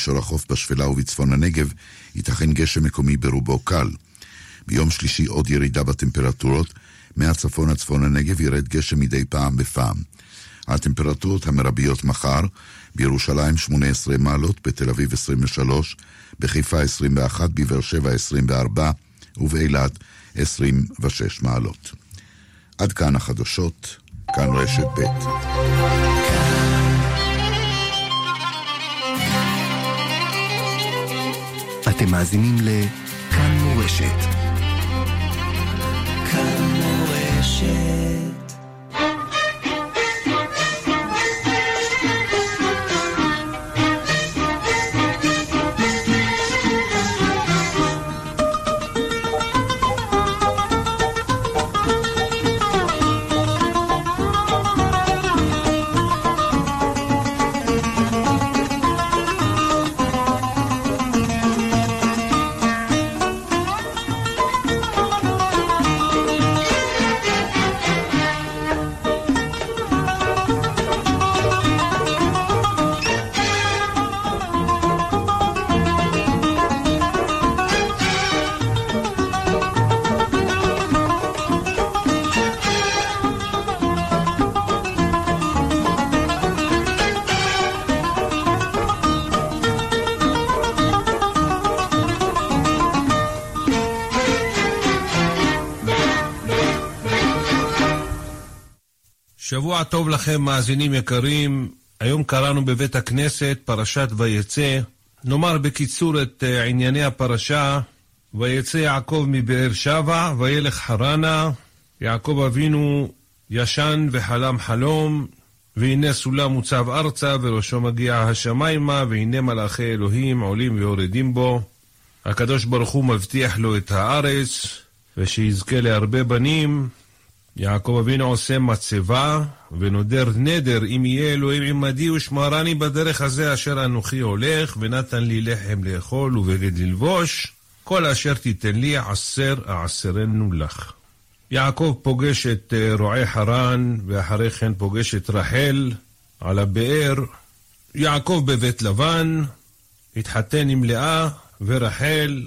במישור החוף בשפלה ובצפון הנגב ייתכן גשם מקומי ברובו קל. ביום שלישי עוד ירידה בטמפרטורות, מהצפון עד צפון הנגב ירד גשם מדי פעם בפעם. הטמפרטורות המרביות מחר, בירושלים 18 מעלות, בתל אביב 23, בחיפה 21, בבאר שבע 24 ובאילת 26 מעלות. עד כאן החדשות, כאן רשת ב'. אתם מאזינים לכאן מורשת. טוב לכם, מאזינים יקרים. היום קראנו בבית הכנסת פרשת ויצא. נאמר בקיצור את uh, ענייני הפרשה. ויצא יעקב מבאר שבע, וילך חרנה. יעקב אבינו ישן וחלם חלום, והנה סולם מוצב ארצה, וראשו מגיע השמיימה, והנה מלאכי אלוהים עולים ויורדים בו. הקדוש ברוך הוא מבטיח לו את הארץ, ושיזכה להרבה בנים, יעקב אבינו עושה מצבה, ונודר נדר, אם יהיה אלוהים עמדי ושמרני בדרך הזה אשר אנוכי הולך, ונתן לי לחם לאכול ובגד ללבוש, כל אשר תיתן לי עשר אעשרנו לך. יעקב פוגש את אה, רועי חרן, ואחרי כן פוגש את רחל על הבאר. יעקב בבית לבן, התחתן עם לאה ורחל,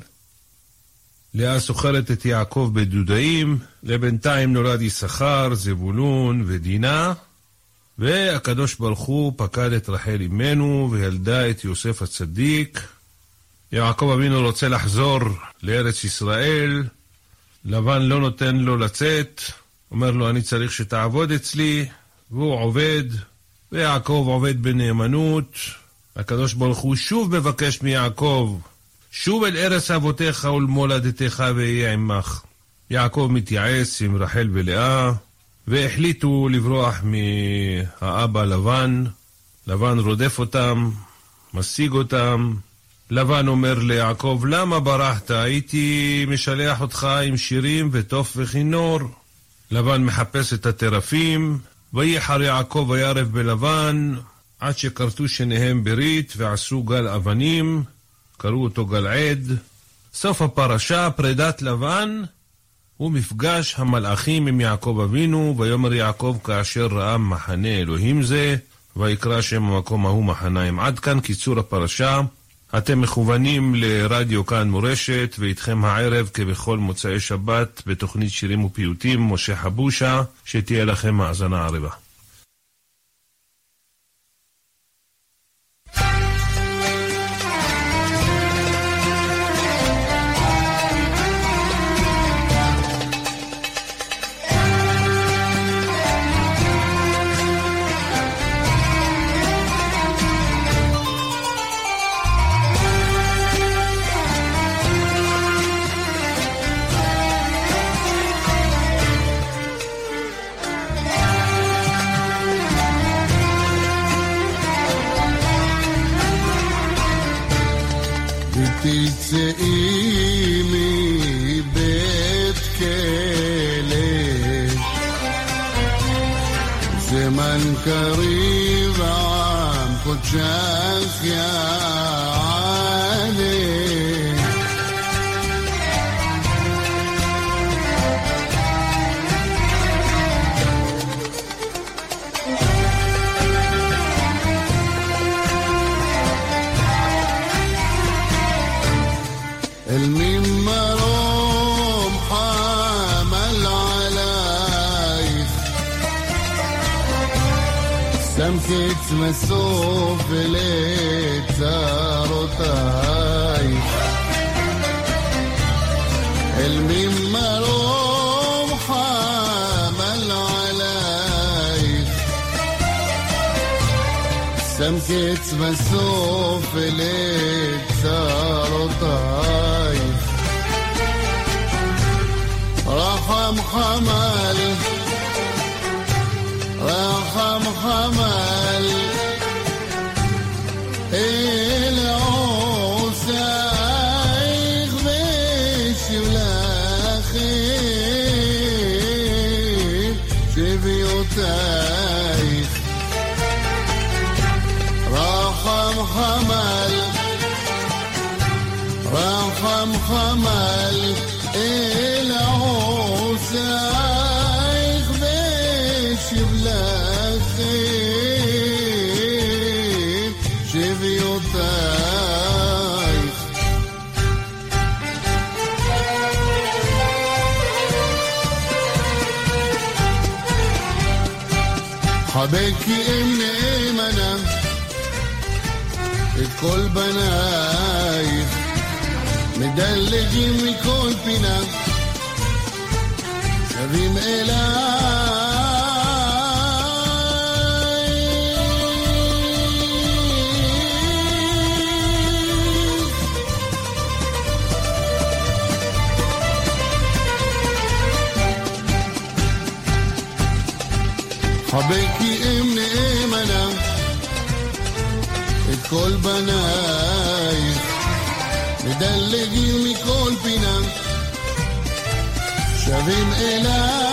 לאה סוחרת את יעקב בדודאים, לבינתיים נולד יששכר, זבולון ודינה, והקדוש ברוך הוא פקד את רחל אמנו וילדה את יוסף הצדיק. יעקב אבינו רוצה לחזור לארץ ישראל, לבן לא נותן לו לצאת, אומר לו אני צריך שתעבוד אצלי, והוא עובד, ויעקב עובד בנאמנות. הקדוש ברוך הוא שוב מבקש מיעקב שוב אל ארץ אבותיך ולמולדתך ואהיה עמך. יעקב מתייעץ עם רחל ולאה, והחליטו לברוח מהאבא לבן. לבן רודף אותם, משיג אותם. לבן אומר ליעקב, למה ברחת? הייתי משלח אותך עם שירים ותוף וכינור. לבן מחפש את הטרפים, וייחר יעקב וירב בלבן, עד שכרתו שניהם ברית ועשו גל אבנים, קראו אותו גלעד. סוף הפרשה, פרידת לבן, הוא מפגש המלאכים עם יעקב אבינו, ויאמר יעקב כאשר ראה מחנה אלוהים זה, ויקרא שם המקום ההוא מחניים. עד כאן קיצור הפרשה. אתם מכוונים לרדיו כאן מורשת, ואיתכם הערב, כבכל מוצאי שבת, בתוכנית שירים ופיוטים, משה חבושה, שתהיה לכם האזנה ערבה. قريب عم قدشك يا تمسوف لتاروتاي الميم مروم حمل علي سمكت مسوف لتاروتاي رحم حمالي Hamal. Hey. بكي منين انا الكل بنايف مدلجين مكون بنا شبيم إلهي Habik בנייך, מדלגים מכל פינה, שבים אליי.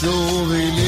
Yo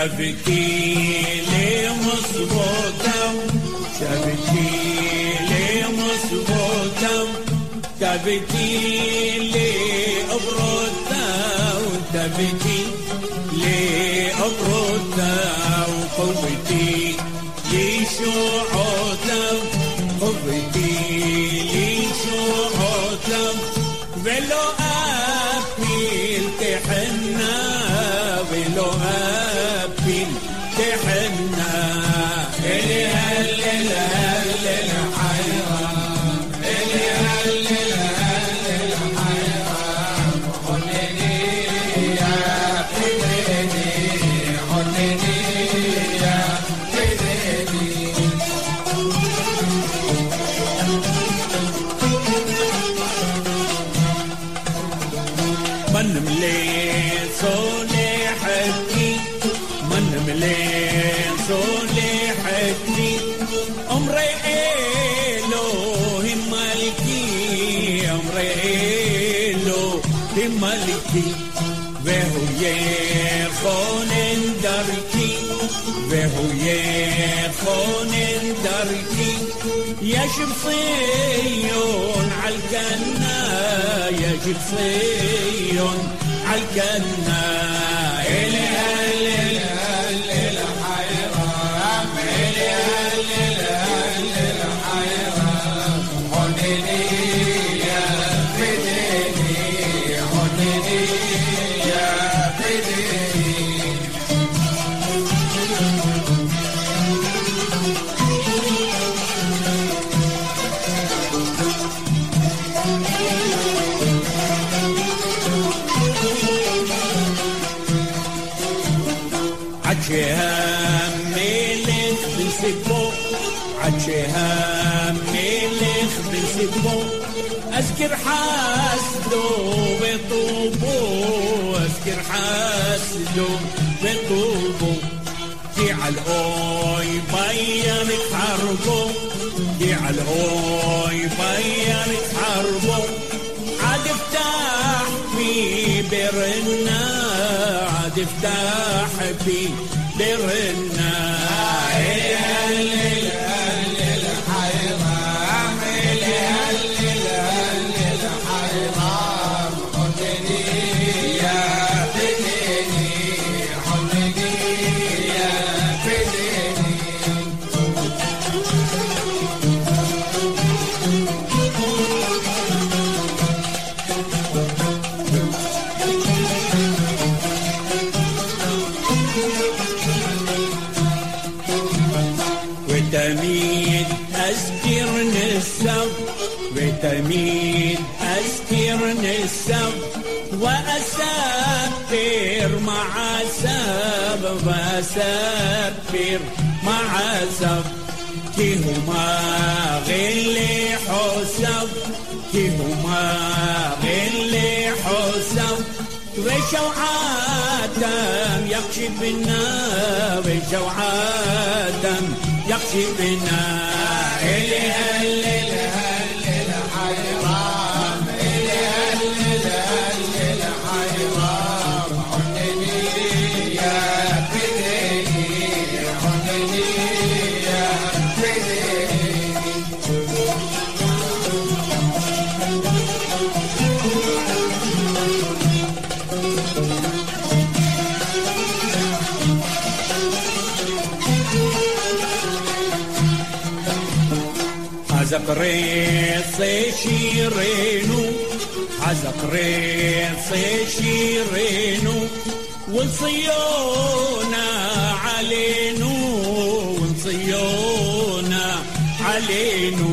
avec qui في الصيون عالجنة الهوي طير حربه عاد افتح في برنا عاد افتح في برنا. والجو عادم بنا والجو عادم يكشي بنا. قريص شيرينو على قريص شيرينو ونصيونا علينو ونصيونا علينو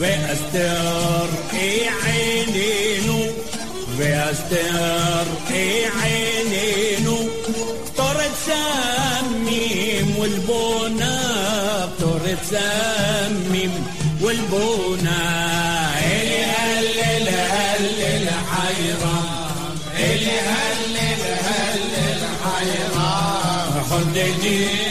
وأستر عينينو واستر عينينو طرد سميم والبونا طرد سميم والبونا. اللي هلل هلل حيران. اللي هلل هلل حيران. خد جيب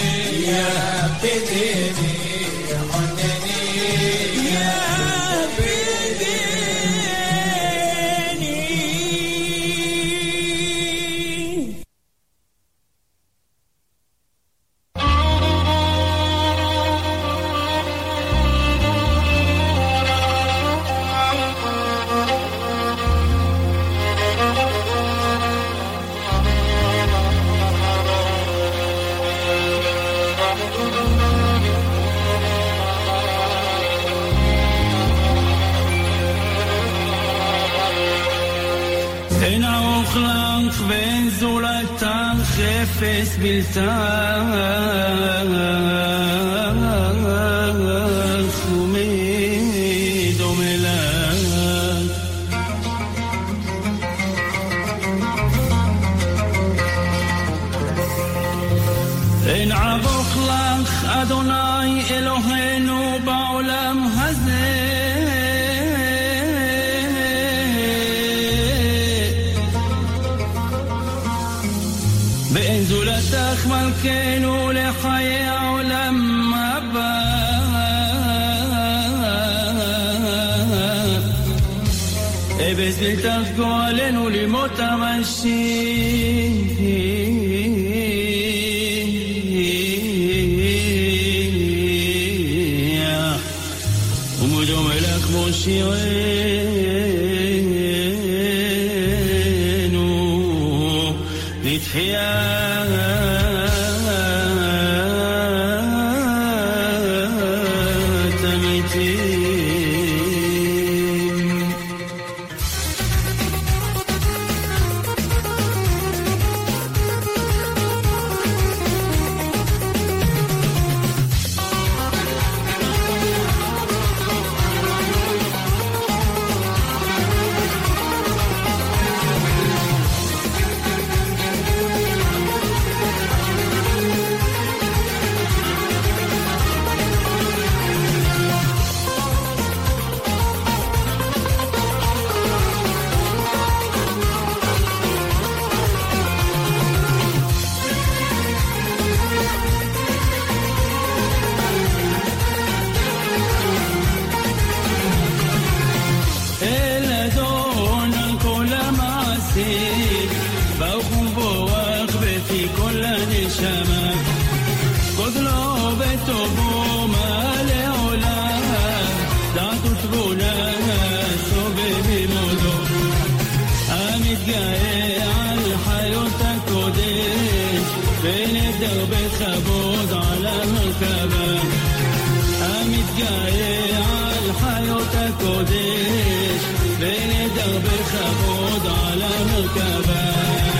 ואין זולתן חפץ בלתן ضايع الحياة وتكوديش بين درب خبود على مركبه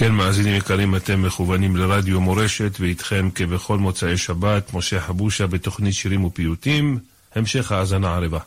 כן, מאזינים יקרים, אתם מכוונים לרדיו מורשת, ואיתכם כבכל מוצאי שבת, משה חבושה בתוכנית שירים ופיוטים. המשך האזנה ערבה.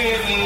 Amen.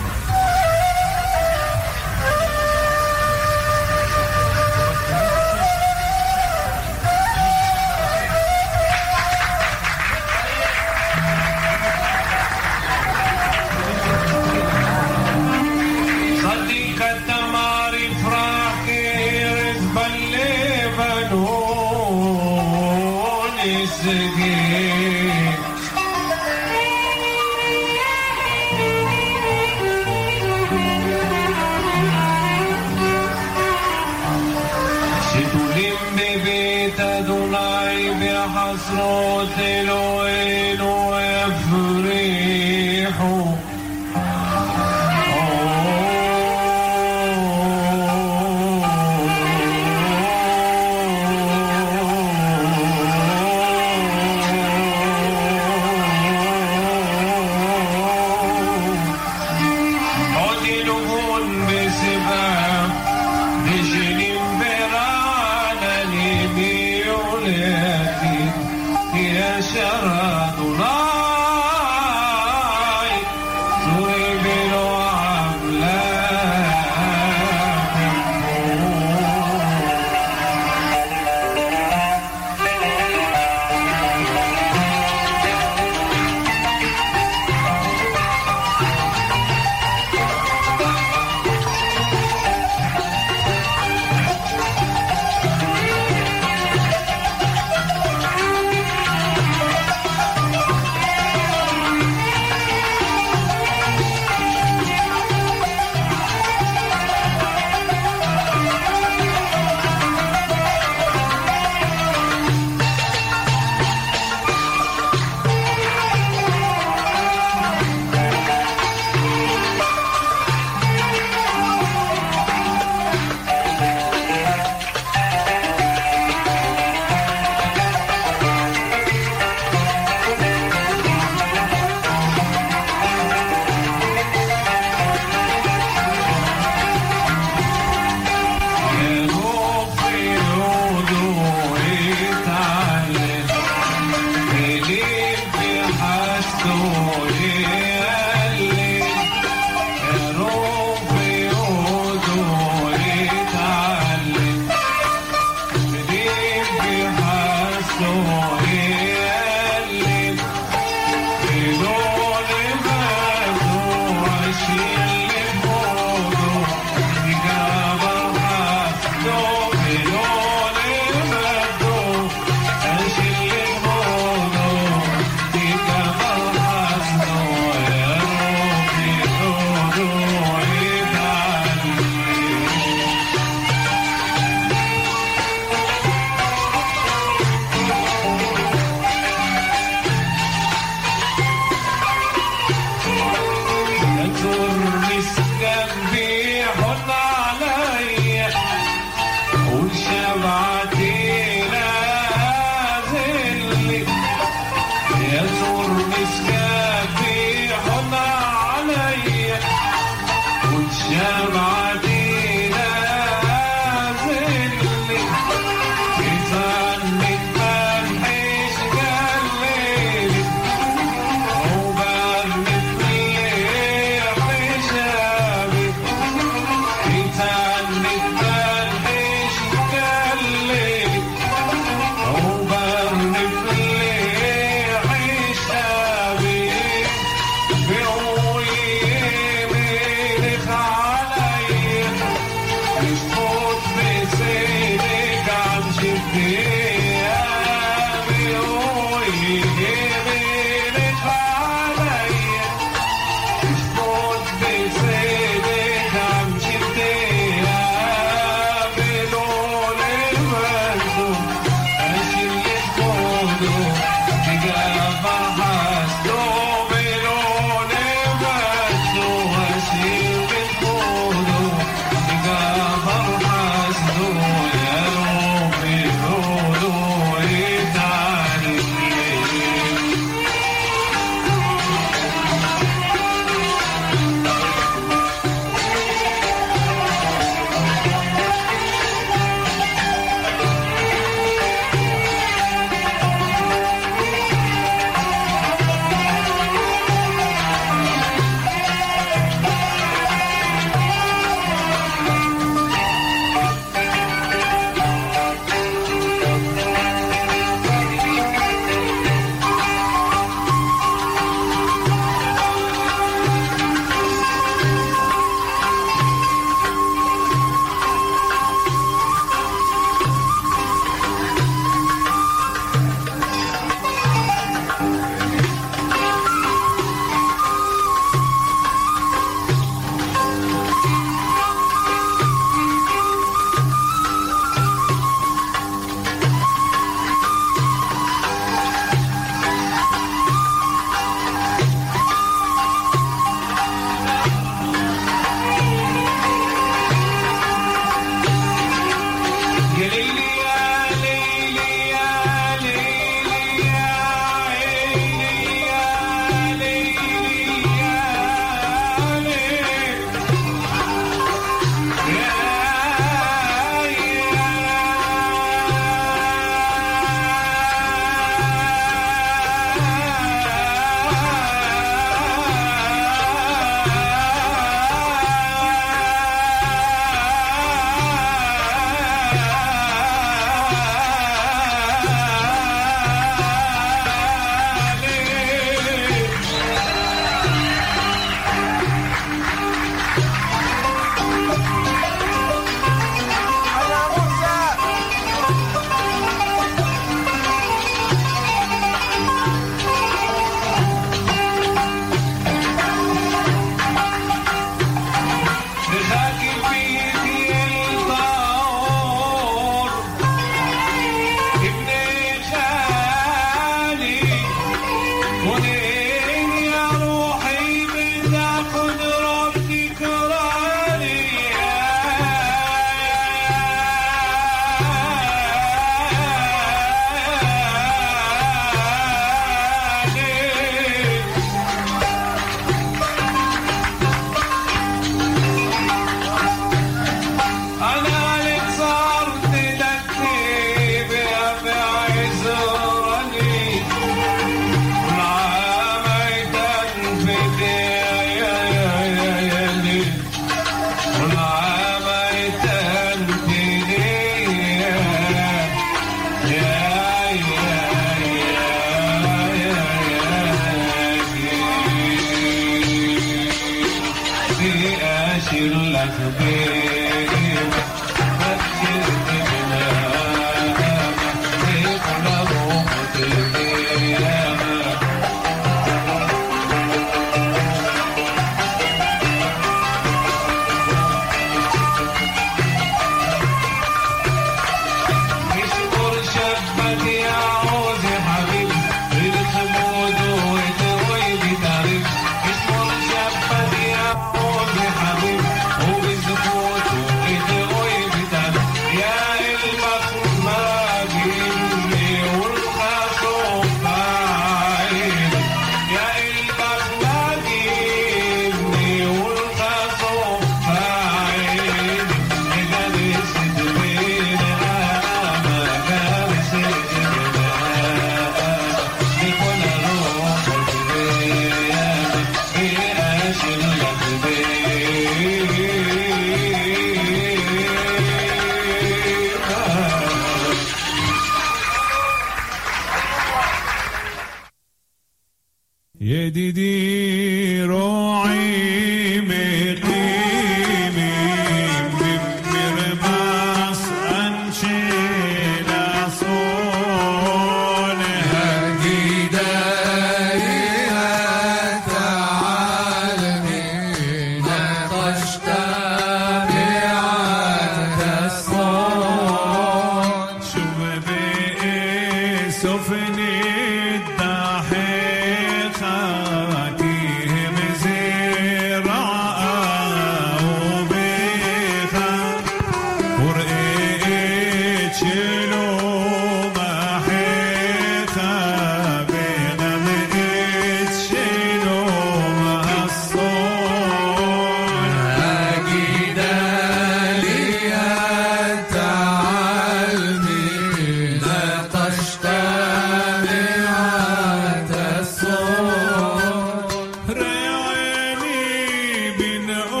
We know.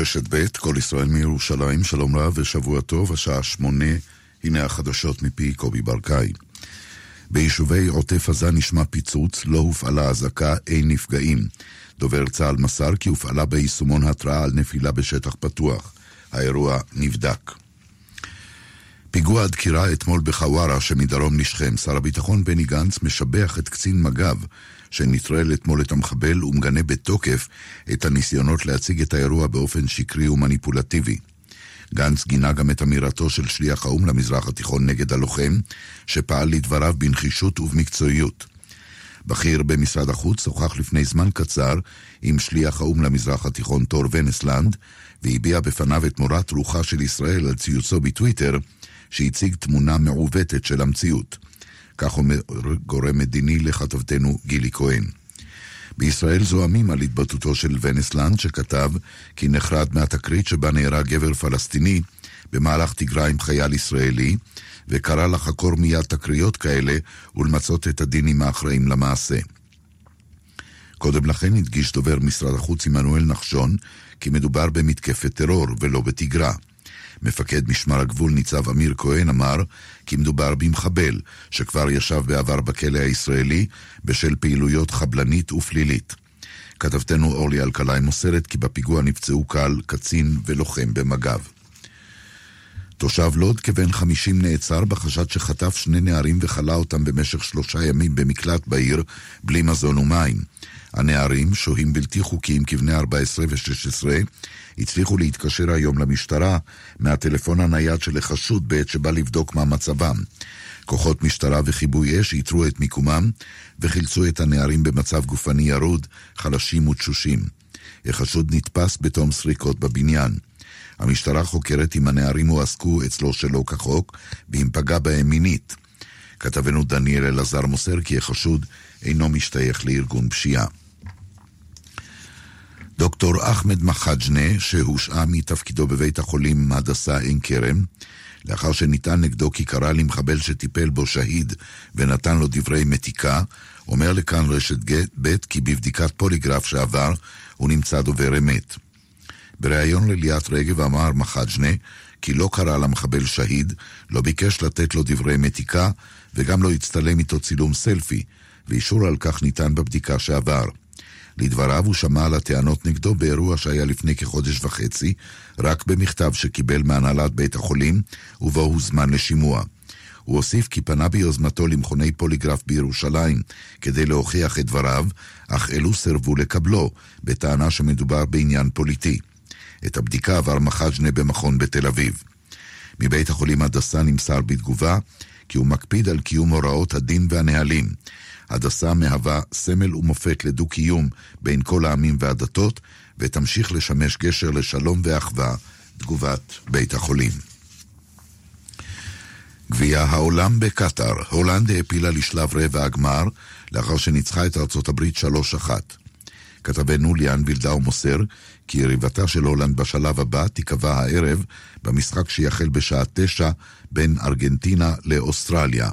רשת ב', כל ישראל מירושלים, שלום רב ושבוע טוב, השעה שמונה, הנה החדשות מפי קובי ברקאי. ביישובי עוטף עזה נשמע פיצוץ, לא הופעלה אזעקה, אין נפגעים. דובר צה"ל מסר כי הופעלה ביישומון התראה על נפילה בשטח פתוח. האירוע נבדק. פיגוע דקירה אתמול בחווארה שמדרום לשכם. שר הביטחון בני גנץ משבח את קצין מג"ב שנטרל אתמול את המחבל ומגנה בתוקף את הניסיונות להציג את האירוע באופן שקרי ומניפולטיבי. גנץ גינה גם את אמירתו של שליח האו"ם למזרח התיכון נגד הלוחם, שפעל לדבריו בנחישות ובמקצועיות. בכיר במשרד החוץ שוחח לפני זמן קצר עם שליח האו"ם למזרח התיכון תור ונסלנד, והביע בפניו את מורת רוחה של ישראל על ציוצו בטוויטר, שהציג תמונה מעוותת של המציאות. כך אומר גורם מדיני לכתבתנו גילי כהן. בישראל זועמים על התבטאותו של ונסלנד, שכתב כי נחרד מהתקרית שבה נהרג גבר פלסטיני במהלך תגרה עם חייל ישראלי, וקרא לחקור מיד תקריות כאלה ולמצות את הדין עם האחראים למעשה. קודם לכן הדגיש דובר משרד החוץ עמנואל נחשון כי מדובר במתקפת טרור ולא בתגרה. מפקד משמר הגבול ניצב אמיר כהן אמר כי מדובר במחבל שכבר ישב בעבר בכלא הישראלי בשל פעילויות חבלנית ופלילית. כתבתנו אורלי אלקלעי מוסרת כי בפיגוע נפצעו קל, קצין ולוחם במג"ב. תושב לוד כבן 50 נעצר בחשד שחטף שני נערים וכלא אותם במשך שלושה ימים במקלט בעיר, בלי מזון ומים. הנערים, שוהים בלתי חוקיים כבני 14 ו-16, הצליחו להתקשר היום למשטרה מהטלפון הנייד של החשוד בעת שבא לבדוק מה מצבם. כוחות משטרה וכיבוי אש איתרו את מיקומם וחילצו את הנערים במצב גופני ירוד, חלשים ותשושים. החשוד נתפס בתום סריקות בבניין. המשטרה חוקרת אם הנערים הועסקו אצלו שלא כחוק, ואם פגע בהם מינית. כתבנו דניאל אלעזר מוסר כי החשוד אינו משתייך לארגון פשיעה. דוקטור אחמד מחג'נה, שהושעה מתפקידו בבית החולים הדסה עין כרם, לאחר שניתן נגדו כי קרא למחבל שטיפל בו שהיד ונתן לו דברי מתיקה, אומר לכאן רשת ב' כי בבדיקת פוליגרף שעבר הוא נמצא דובר אמת. בריאיון לליאת רגב אמר מחג'נה כי לא קרא למחבל שהיד, לא ביקש לתת לו דברי מתיקה וגם לא הצטלם איתו צילום סלפי, ואישור על כך ניתן בבדיקה שעבר. לדבריו הוא שמע על הטענות נגדו באירוע שהיה לפני כחודש וחצי, רק במכתב שקיבל מהנהלת בית החולים, ובו הוזמן לשימוע. הוא הוסיף כי פנה ביוזמתו למכוני פוליגרף בירושלים כדי להוכיח את דבריו, אך אלו סירבו לקבלו, בטענה שמדובר בעניין פוליטי. את הבדיקה עבר מחג'נה במכון בתל אביב. מבית החולים הדסה נמסר בתגובה כי הוא מקפיד על קיום הוראות הדין והנהלים. הדסה מהווה סמל ומופת לדו-קיום בין כל העמים והדתות, ותמשיך לשמש גשר לשלום ואחווה, תגובת בית החולים. גביע העולם בקטאר, הולנד העפילה לשלב רבע הגמר, לאחר שניצחה את ארצות הברית 3-1. כתבנו ליאן וילדאו מוסר כי יריבתה של הולנד בשלב הבא תיקבע הערב במשחק שיחל בשעה תשע בין ארגנטינה לאוסטרליה.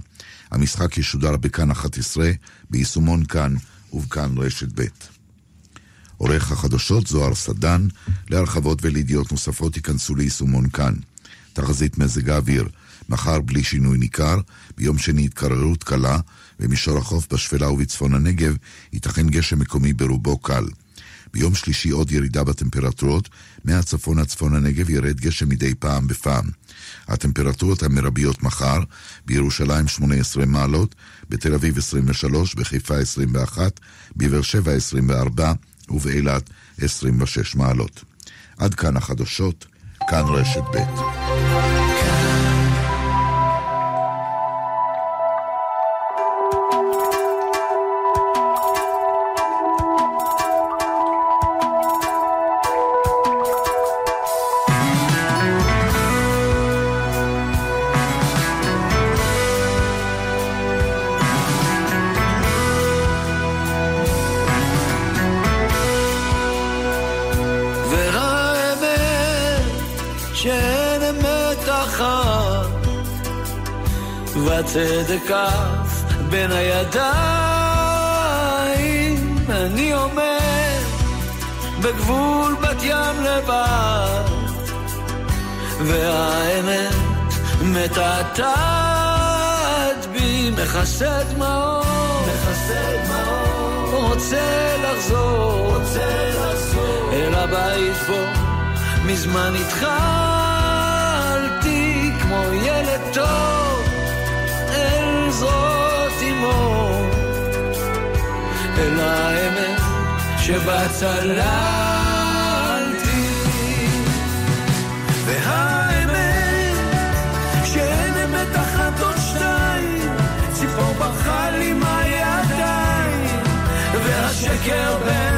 המשחק ישודר בכאן 11, ביישומון כאן ובכאן רשת ב'. עורך החדשות זוהר סדן, להרחבות ולידיעות נוספות ייכנסו ליישומון כאן. תחזית מזג האוויר, מחר בלי שינוי ניכר, ביום שני התקררות קלה, במישור החוף בשפלה ובצפון הנגב ייתכן גשם מקומי ברובו קל. ביום שלישי עוד ירידה בטמפרטורות, מהצפון עד צפון הנגב ירד גשם מדי פעם בפעם. הטמפרטורות המרביות מחר, בירושלים 18 מעלות, בתל אביב 23, בחיפה 21, בבאר שבע 24 ובאילת 26 מעלות. עד כאן החדשות, כאן רשת ב'. והצדק עף בין הידיים, אני עומד בגבול בת ים לבד, והאמת מתעתעת בי, מכסה דמעות, מכסה דמעות, רוצה לחזור, רוצה לחזור, אל הבית בו מזמן התחלתי כמו ילד טוב. אל האמת שבה צללתי. והאמת שאין אמת אחת שתיים, ציפור ברחה לי מהידיים, והשקר בין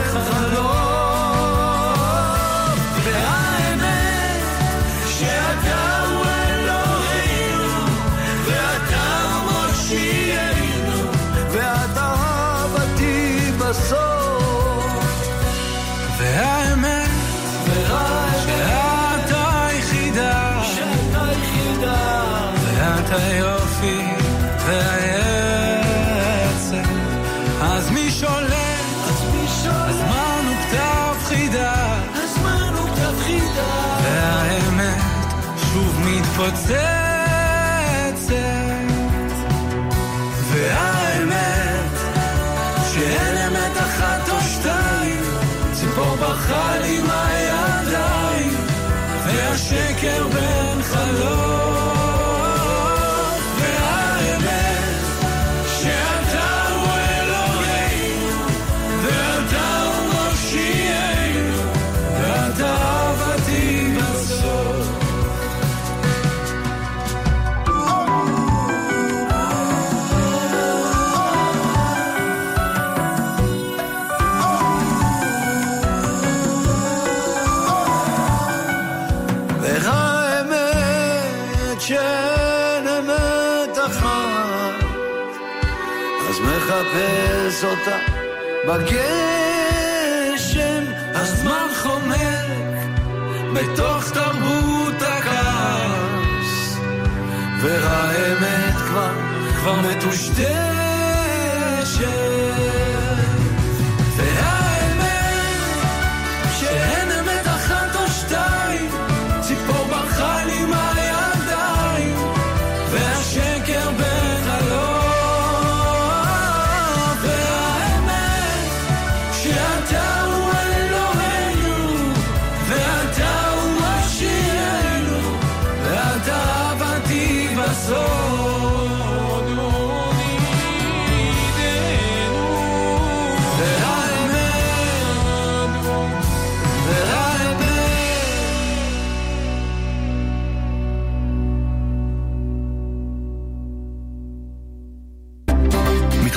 מתפוצצת. והאמת שאין אמת אחת או שתיים, ציפור ברחה לי מהידיים, והשקר בגשם, הזמן חומק בתוך תרבות הכעס, והאמת כבר, כבר מטושטשת.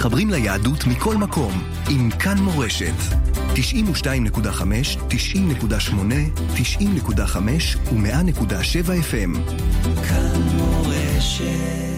מתחברים ליהדות מכל מקום עם כאן מורשת. 92.5, 90.8, 90.5 ו-100.7 FM. כאן מורשת.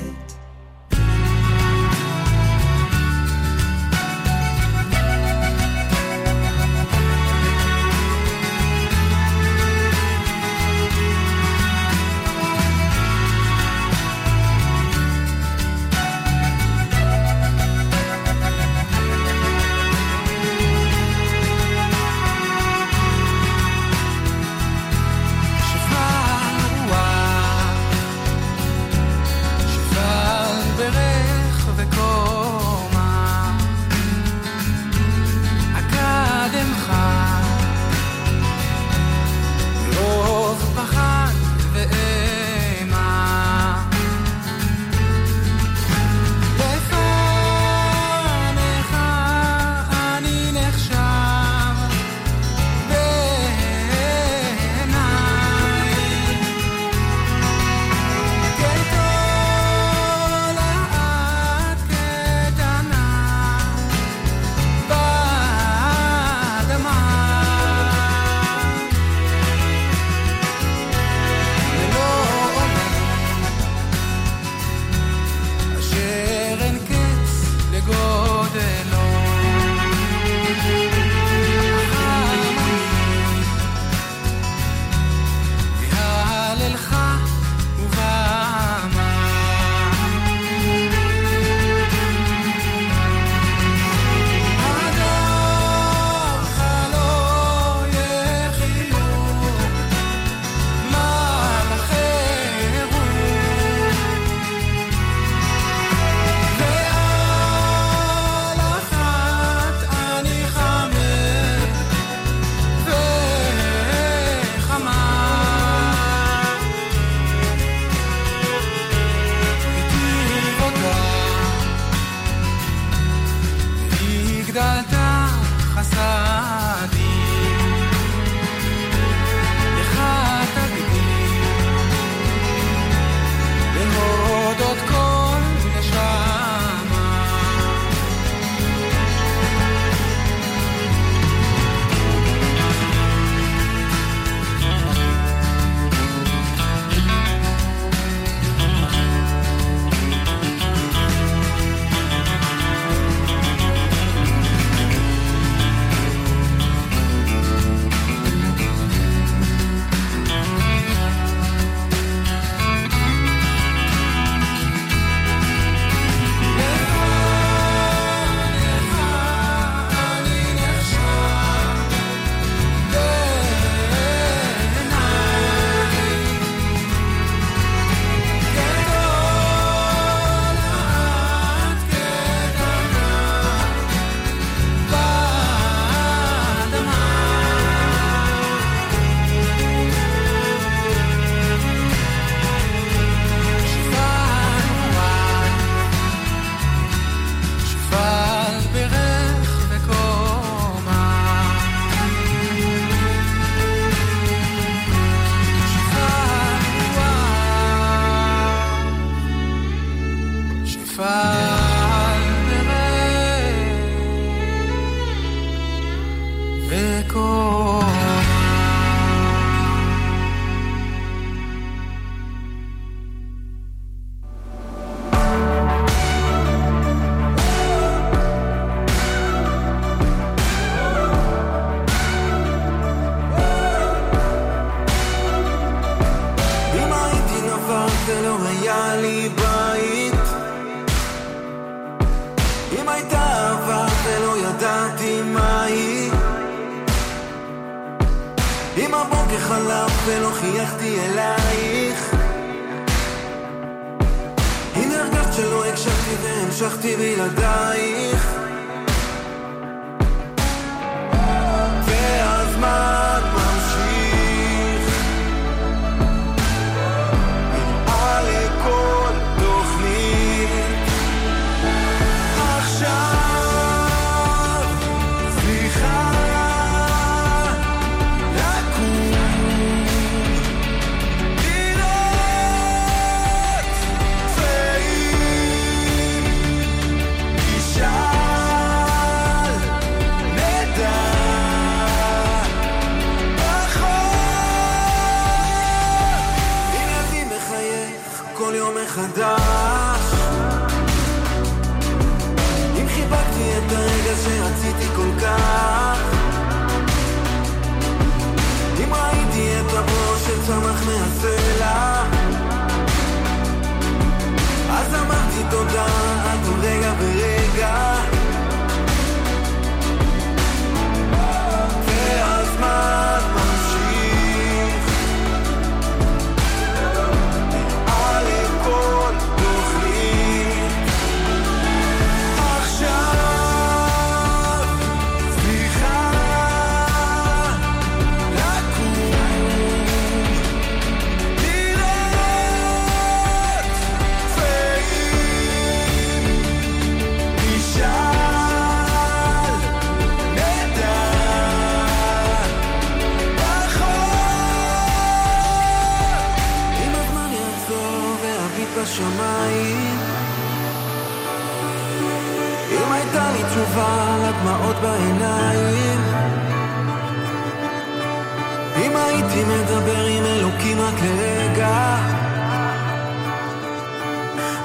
רגע.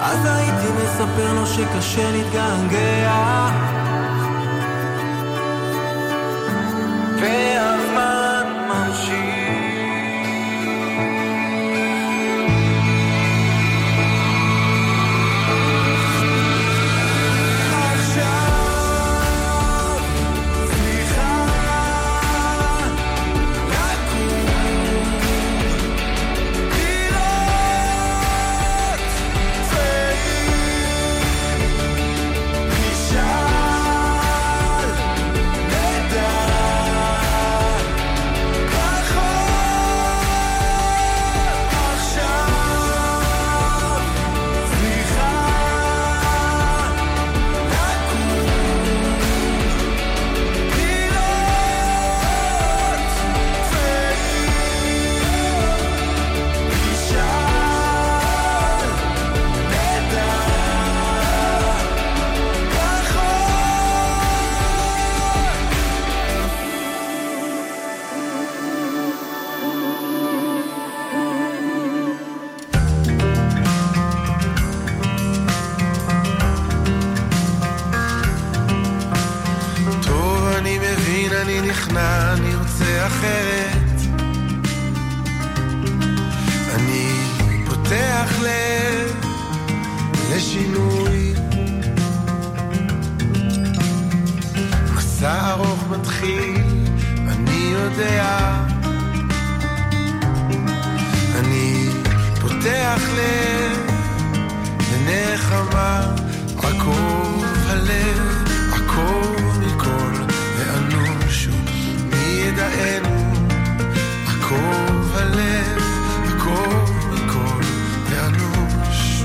אז הייתי מספר לו שקשה להתגעגע. והאמת יודע. אני פותח לב לנחמה, עקוב הלב, עקוב מכל ואנוש, מי ידענו, עקוב הלב, עקוב מכל ואנוש.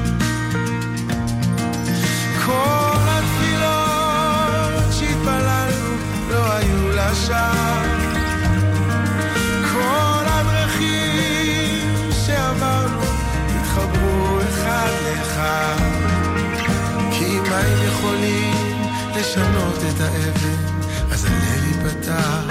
כל התפילות שהתפללנו לא היו לשווא יכולים לשנות את האבן, אז הלב ייפתח.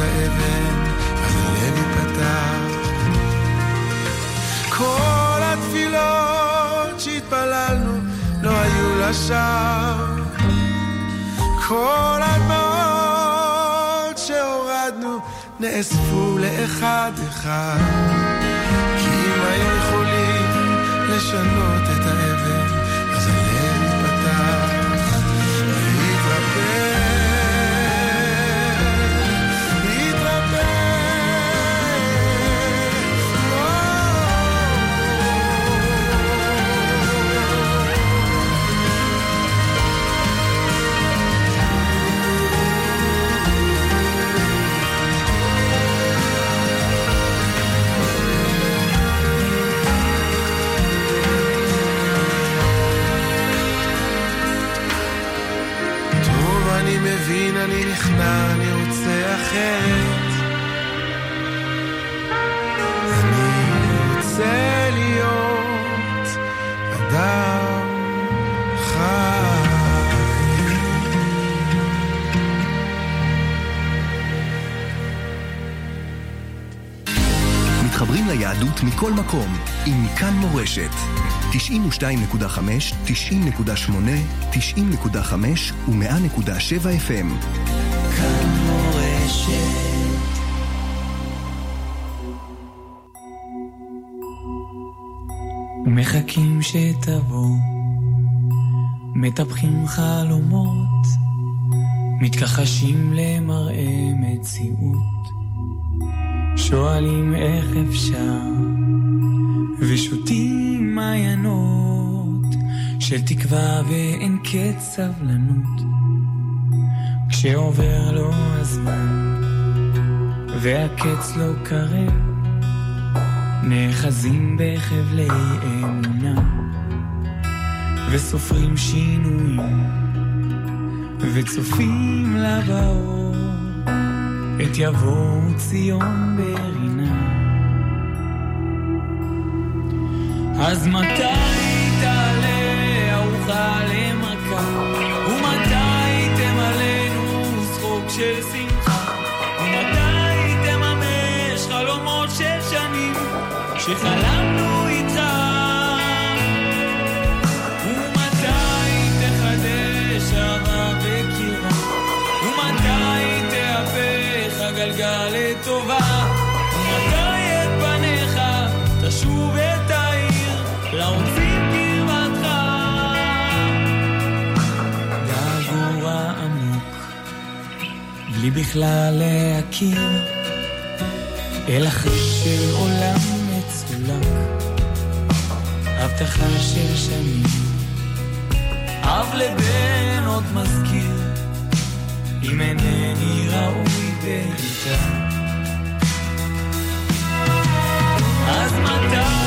האבן, אז הלב ייפתח. כל התפילות שהתפללנו לא היו לשווא. כל הדמעות שהורדנו נאספו לאחד אחד. כי אם היו יכולים לשנות את האבן, מכל מקום עם כאן מורשת. 92.5, 90.8, 90.5 ו-100.7 FM. כאן מורשת. מחכים שתבוא, מטפחים חלומות, מתכחשים למראה מציאות, שואלים איך אפשר, ושותים מעיינות של תקווה ואין קץ סבלנות. כשעובר לו הזמן, והקץ לא קרב, נאחזים בחבלי אמונה, וסופרים שינויים, וצופים לבאות, את יבואו ציון ברינה. אז מתי תעלה ארוחה למכה, ומתי תמלאנו שחוק של שמחה, ומתי תממש חלומות של שנים? שחלמנו בכלל להכיר, אל החש של עולם מצולק, הבטחה של שנים, אב לבן עוד מזכיר, אם אינני ראוי בעיטה. אז מתי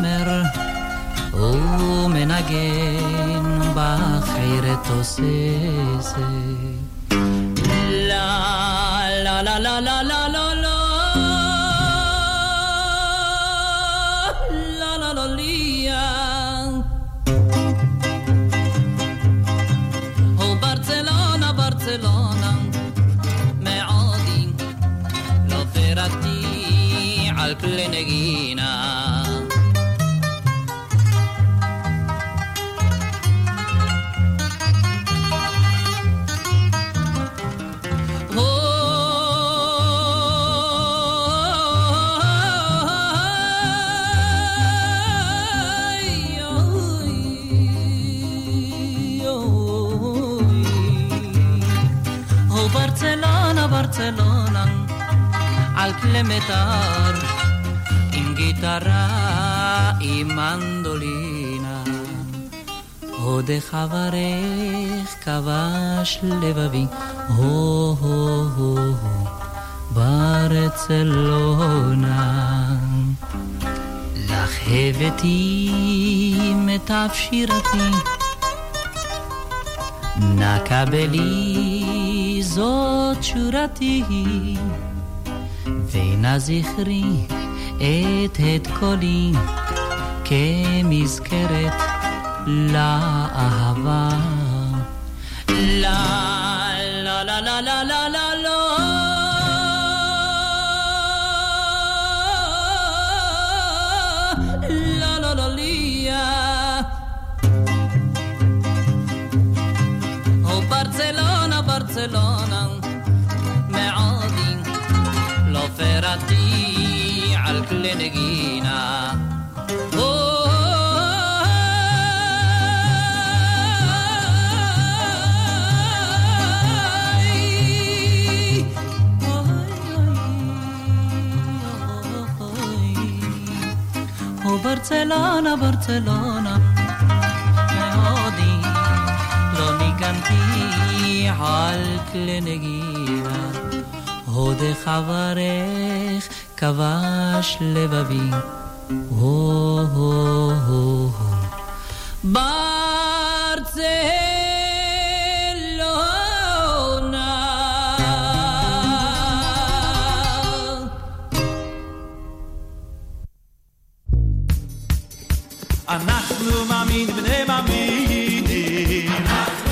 ומזמר ומנגן בחירת תוססת לה לה לה לה לה לה לה לה la la la lia. Oh Barcelona, Barcelona, מעודי לא פירקתי על כלי נגינה. metal, in chitarra e mandolina. עודך אברך כבש לבבי, הו הו הו ברצלונה. לך הבאתי מיטב שירתי, נא קבלי זאת שורתי. ונא זכרי את הד קולי כמזכרת לאהבה. לה לה לה לה לה ברצלונה, ברצלונה, מעודי לא ניגנתי על כלי נגינה, הוד חברך כבש לבבי, הו הו הו הו. ברצלונה אנחנו מאמינים בני מאמינים. אנחנו